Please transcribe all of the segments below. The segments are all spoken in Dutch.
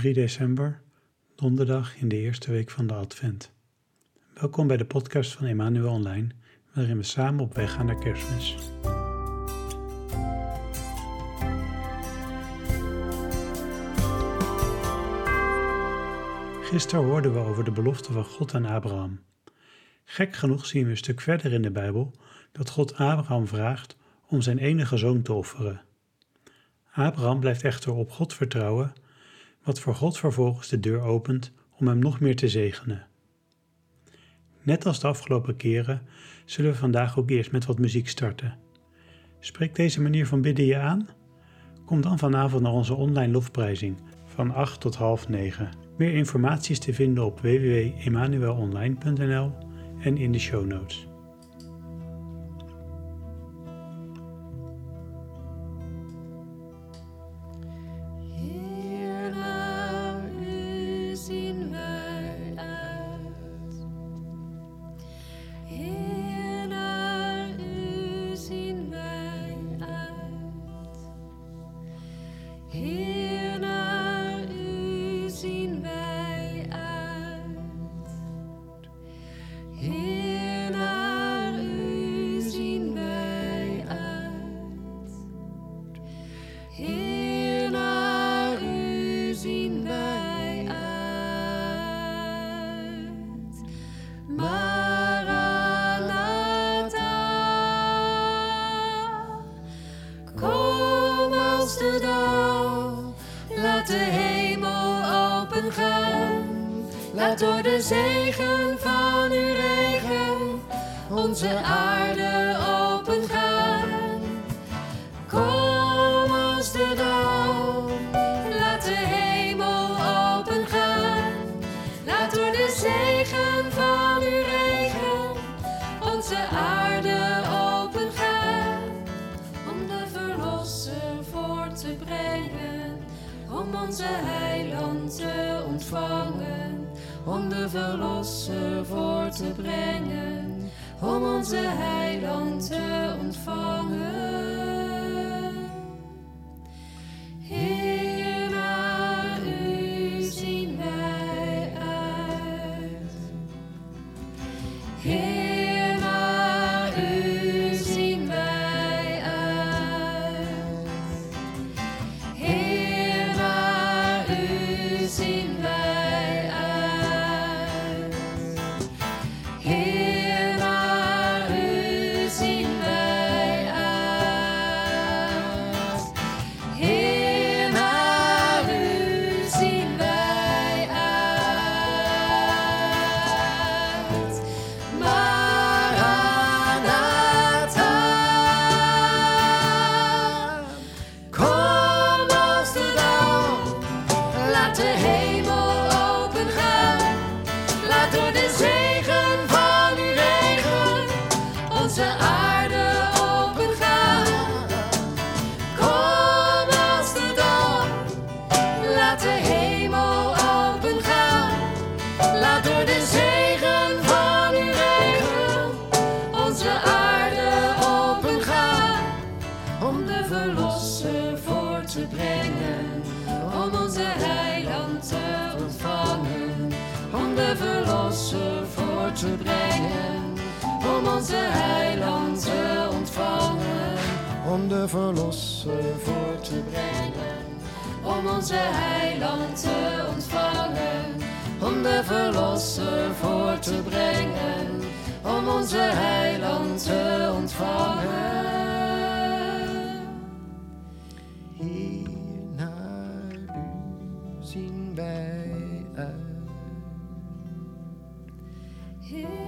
3 december, donderdag in de eerste week van de Advent. Welkom bij de podcast van Emmanuel Online, waarin we samen op weg gaan naar Kerstmis. Gisteren hoorden we over de belofte van God aan Abraham. Gek genoeg zien we een stuk verder in de Bijbel dat God Abraham vraagt om zijn enige zoon te offeren. Abraham blijft echter op God vertrouwen, wat voor God vervolgens de deur opent om hem nog meer te zegenen. Net als de afgelopen keren zullen we vandaag ook eerst met wat muziek starten. Spreekt deze manier van bidden je aan? Kom dan vanavond naar onze online lofprijzing van 8 tot half 9. Meer informatie is te vinden op www.emmanuelonline.nl en in de show notes. Heer, verlosser voor te brengen, om onze heiland te brengen, om onze heiland te ontvangen. om de verlosser voor te brengen. Om onze heiland te ontvangen, om de verlosser voor te brengen, om onze heiland te ontvangen. Heer,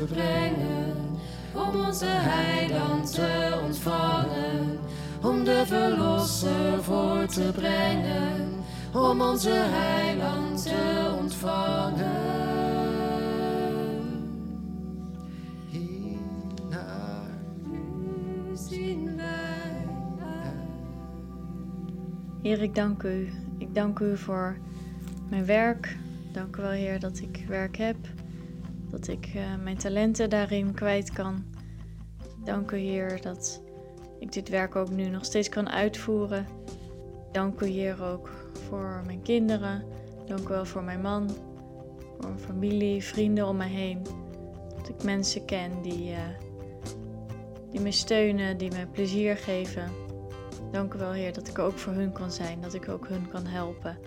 te brengen, om onze heiland te ontvangen. Om de verlosser voor te brengen, om onze heiland te ontvangen. Heer, naar U zien wij. Heer, ik dank u. Ik dank u voor mijn werk. Dank u wel, Heer, dat ik werk heb. Dat ik eh, mijn talenten daarin kwijt kan. Dank u, Heer, dat ik dit werk ook nu nog steeds kan uitvoeren. Dank u, Heer, ook voor mijn kinderen. Dank u wel voor mijn man, voor mijn familie, vrienden om mij heen. Dat ik mensen ken die, eh, die me steunen, die me plezier geven. Dank u wel, Heer, dat ik ook voor hun kan zijn, dat ik ook hun kan helpen,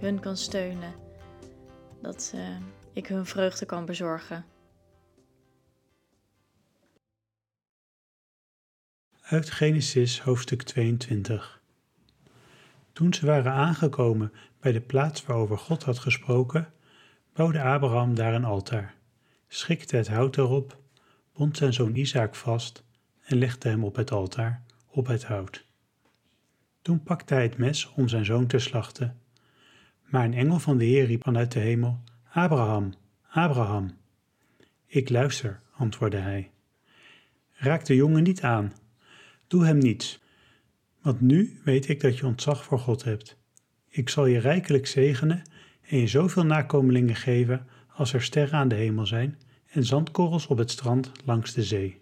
hun kan steunen, dat eh, ik hun vreugde kan bezorgen. Uit Genesis hoofdstuk 22. Toen ze waren aangekomen bij de plaats waarover God had gesproken, bouwde Abraham daar een altaar, schikte het hout erop, bond zijn zoon Isaac vast en legde hem op het altaar, op het hout. Toen pakte hij het mes om zijn zoon te slachten. Maar een engel van de Heer riep vanuit de hemel: Abraham, Abraham. Ik luister, antwoordde hij. Raak de jongen niet aan, Doe hem niets, want nu weet ik dat je ontzag voor God hebt. Ik zal je rijkelijk zegenen en je zoveel nakomelingen geven als er sterren aan de hemel zijn en zandkorrels op het strand langs de zee.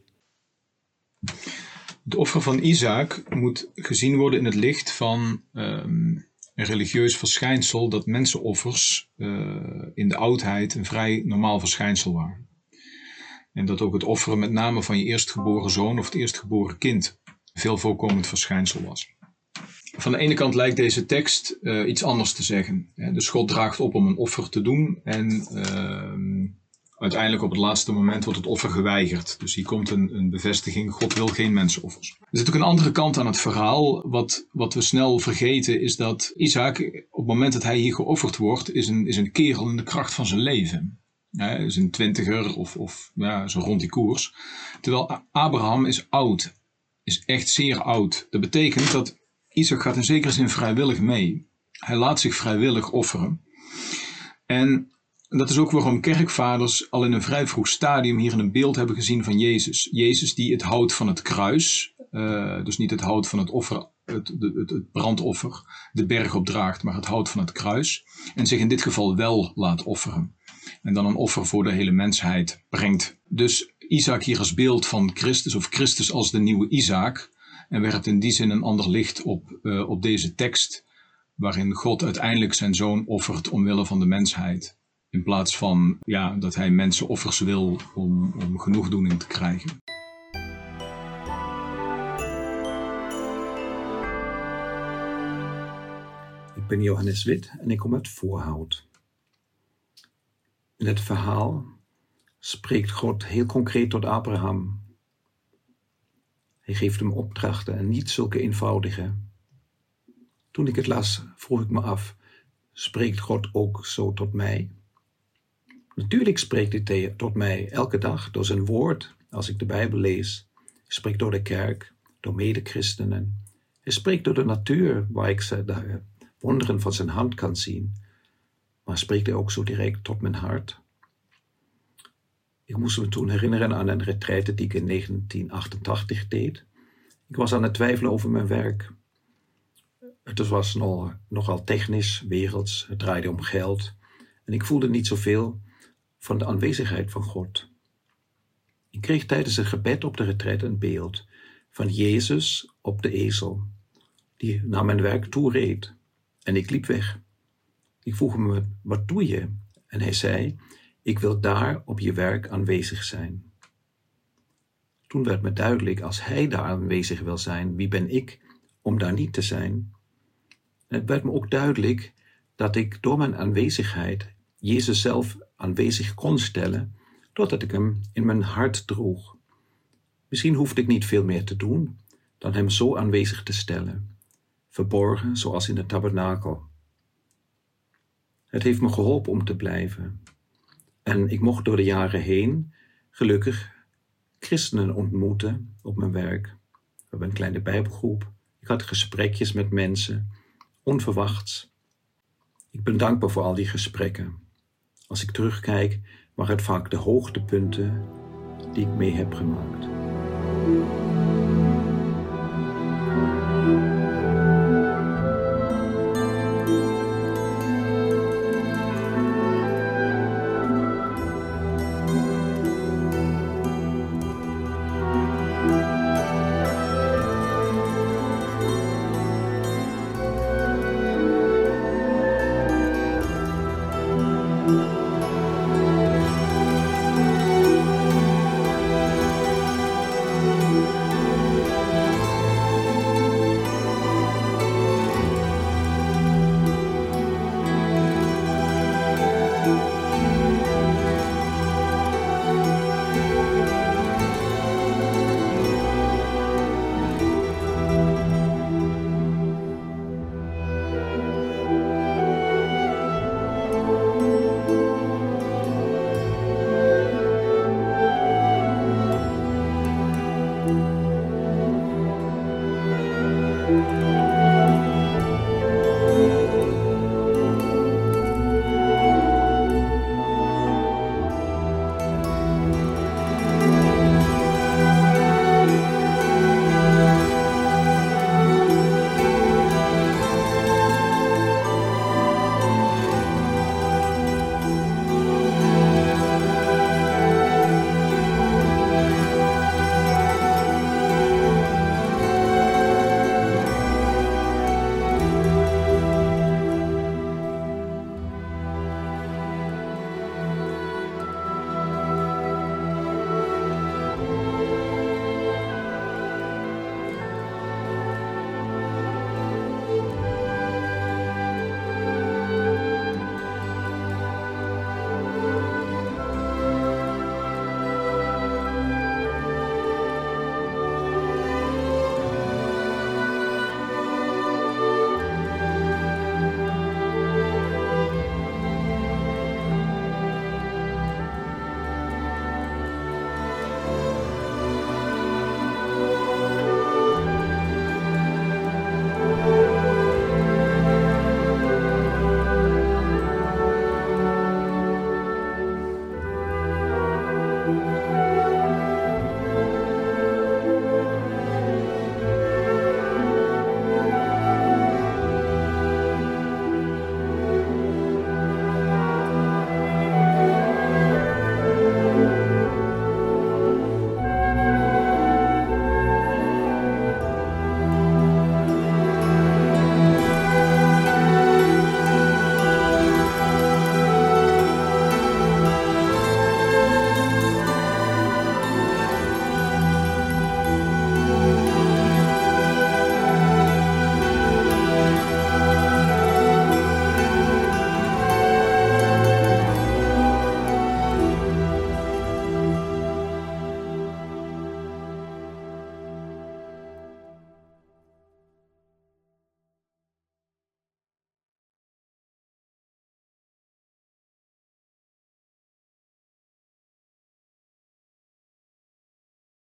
Het offer van Isaac moet gezien worden in het licht van ehm, een religieus verschijnsel dat mensenoffers eh, in de oudheid een vrij normaal verschijnsel waren. En dat ook het offeren met name van je eerstgeboren zoon of het eerstgeboren kind veel voorkomend verschijnsel was. Van de ene kant lijkt deze tekst eh, iets anders te zeggen. Hè. Dus God draagt op om een offer te doen en ehm, uiteindelijk op het laatste moment wordt het offer geweigerd. Dus hier komt een, een bevestiging, God wil geen mensenoffers. Er zit ook een andere kant aan het verhaal. Wat, wat we snel vergeten is dat Isaac, op het moment dat hij hier geofferd wordt, is een, is een kerel in de kracht van zijn leven. Hij is een twintiger of, of zo rond die koers. Terwijl Abraham is oud, is echt zeer oud. Dat betekent dat Isaac gaat in zekere zin vrijwillig mee. Hij laat zich vrijwillig offeren. En dat is ook waarom kerkvaders al in een vrij vroeg stadium hier een beeld hebben gezien van Jezus. Jezus die het hout van het kruis, eh, dus niet het hout van het offer, het, het, brandoffer, de berg opdraagt, maar het hout van het kruis. En zich in dit geval wel laat offeren. En dan een offer voor de hele mensheid brengt. Dus Isaac hier als beeld van Christus, of Christus als de nieuwe Isaac. En werpt in die zin een ander licht op, eh, op deze tekst, waarin God uiteindelijk zijn zoon offert omwille van de mensheid. In plaats van ja, dat hij mensen offers wil om, om genoegdoening te krijgen. Ik ben Johannes Wit en ik kom uit Voorhout. In het verhaal spreekt God heel concreet tot Abraham Hij geeft hem opdrachten en niet zulke eenvoudige. Toen ik het las, vroeg ik me af: spreekt God ook zo tot mij? Natuurlijk spreekt hij tot mij elke dag door zijn woord, als ik de Bijbel lees. Hij spreekt door de kerk, door medechristenen. Hij spreekt door de natuur, waar ik de wonderen van zijn hand kan zien. Maar spreekt hij ook zo direct tot mijn hart? Ik moest me toen herinneren aan een retraite die ik in 1988 deed. Ik was aan het twijfelen over mijn werk. Het was nog, nogal technisch, werelds, het draaide om geld. En ik voelde niet zoveel van de aanwezigheid van God. Ik kreeg tijdens het gebed op de retraite een beeld van Jezus op de ezel, die naar mijn werk toe reed. En ik liep weg. Ik vroeg hem, wat doe je? En hij zei, ik wil daar op je werk aanwezig zijn. Toen werd me duidelijk, als hij daar aanwezig wil zijn, wie ben ik om daar niet te zijn? En het werd me ook duidelijk dat ik door mijn aanwezigheid Jezus zelf aanwezig kon stellen, doordat ik hem in mijn hart droeg. Misschien hoefde ik niet veel meer te doen dan hem zo aanwezig te stellen, verborgen zoals in de tabernakel. Het heeft me geholpen om te blijven. En ik mocht door de jaren heen, gelukkig, christenen ontmoeten op mijn werk. We hebben een kleine bijbelgroep. Ik had gesprekjes met mensen, onverwachts. Ik ben dankbaar voor al die gesprekken. Als ik terugkijk, waren het vaak de hoogtepunten die ik mee heb gemaakt.